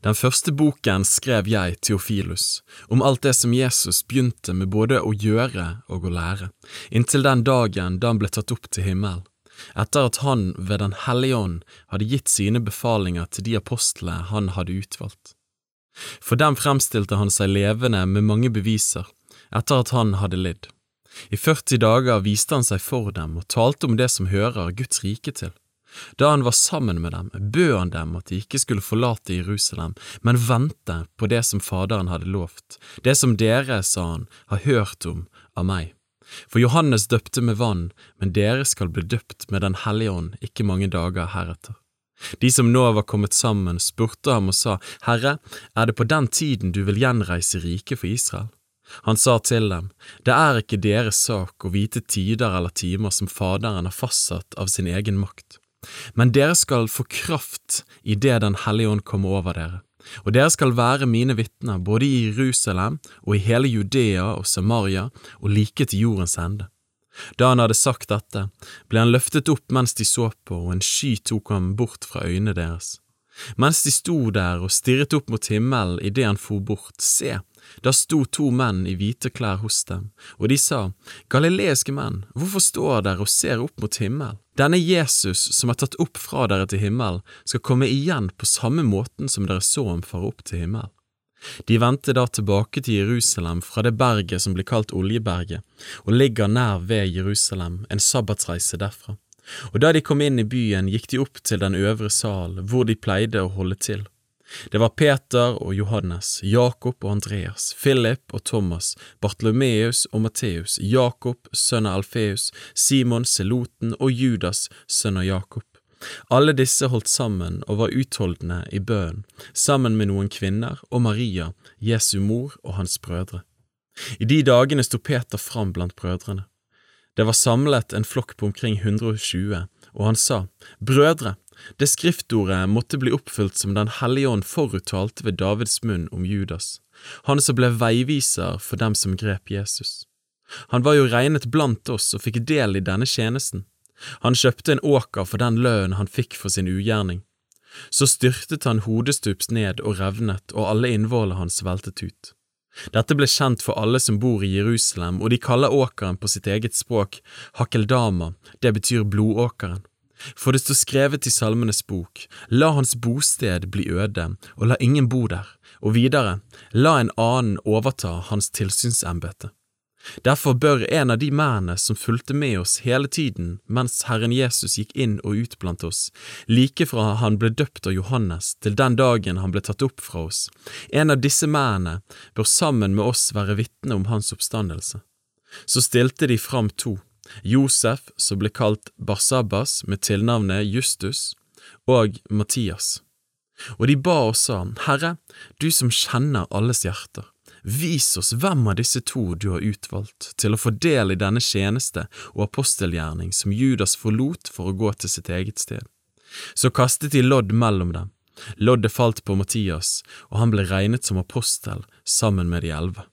Den første boken skrev jeg, Theofilus, om alt det som Jesus begynte med både å gjøre og å lære, inntil den dagen da han ble tatt opp til himmelen, etter at han ved Den hellige ånd hadde gitt sine befalinger til de apostlene han hadde utvalgt. For dem fremstilte han seg levende med mange beviser, etter at han hadde lidd. I 40 dager viste han seg for dem og talte om det som hører Guds rike til. Da han var sammen med dem, bød han dem at de ikke skulle forlate Jerusalem, men vente på det som Faderen hadde lovt, det som dere, sa han, har hørt om av meg. For Johannes døpte med vann, men dere skal bli døpt med Den hellige ånd ikke mange dager heretter. De som nå var kommet sammen, spurte ham og sa, Herre, er det på den tiden du vil gjenreise riket for Israel? Han sa til dem, Det er ikke deres sak å vite tider eller timer som Faderen har fastsatt av sin egen makt men dere skal få kraft idet Den hellige ånd kommer over dere, og dere skal være mine vitner både i Jerusalem og i hele Judea og Samaria og like til jordens ende. Da han hadde sagt dette, ble han løftet opp mens de så på, og en sky tok ham bort fra øynene deres. Mens de sto der og stirret opp mot himmelen idet han for bort, se, da sto to menn i hvite klær hos dem, og de sa, Galileiske menn, hvorfor står dere og ser opp mot himmelen? Denne Jesus som er tatt opp fra dere til himmelen, skal komme igjen på samme måten som dere så ham fare opp til himmelen. De vendte da tilbake til Jerusalem fra det berget som blir kalt Oljeberget, og ligger nær ved Jerusalem, en sabbatsreise derfra. Og da de kom inn i byen, gikk de opp til den øvre sal, hvor de pleide å holde til. Det var Peter og Johannes, Jakob og Andreas, Philip og Thomas, Bartlomeus og Matteus, Jakob, sønn av Alfeus, Simon Seloten og Judas, sønn av Jakob. Alle disse holdt sammen og var utholdende i bønnen, sammen med noen kvinner og Maria, Jesu mor og hans brødre. I de dagene sto Peter fram blant brødrene. Det var samlet en flokk på omkring 120, og han sa, Brødre, det skriftordet måtte bli oppfylt som Den hellige ånd foruttalte ved Davids munn om Judas, han som ble veiviser for dem som grep Jesus. Han var jo regnet blant oss og fikk del i denne tjenesten. Han kjøpte en åker for den lønnen han fikk for sin ugjerning. Så styrtet han hodestups ned og revnet, og alle innvollene hans veltet ut. Dette ble kjent for alle som bor i Jerusalem, og de kaller åkeren på sitt eget språk Hakeldama, det betyr blodåkeren. For det står skrevet i Salmenes bok, la hans bosted bli øde, og la ingen bo der, og videre, la en annen overta hans tilsynsembete. Derfor bør en av de mennene som fulgte med oss hele tiden mens Herren Jesus gikk inn og ut blant oss, like fra han ble døpt av Johannes til den dagen han ble tatt opp fra oss, en av disse mennene bør sammen med oss være vitne om hans oppstandelse. Så stilte de fram to Josef, som ble kalt Barsabbas med tilnavnet Justus, og Mattias. Og de ba og sa, Herre, du som kjenner alles hjerter, vis oss hvem av disse to du har utvalgt til å få del i denne tjeneste og apostelgjerning som Judas forlot for å gå til sitt eget sted. Så kastet de lodd mellom dem. Loddet falt på Mattias, og han ble regnet som apostel sammen med de elleve.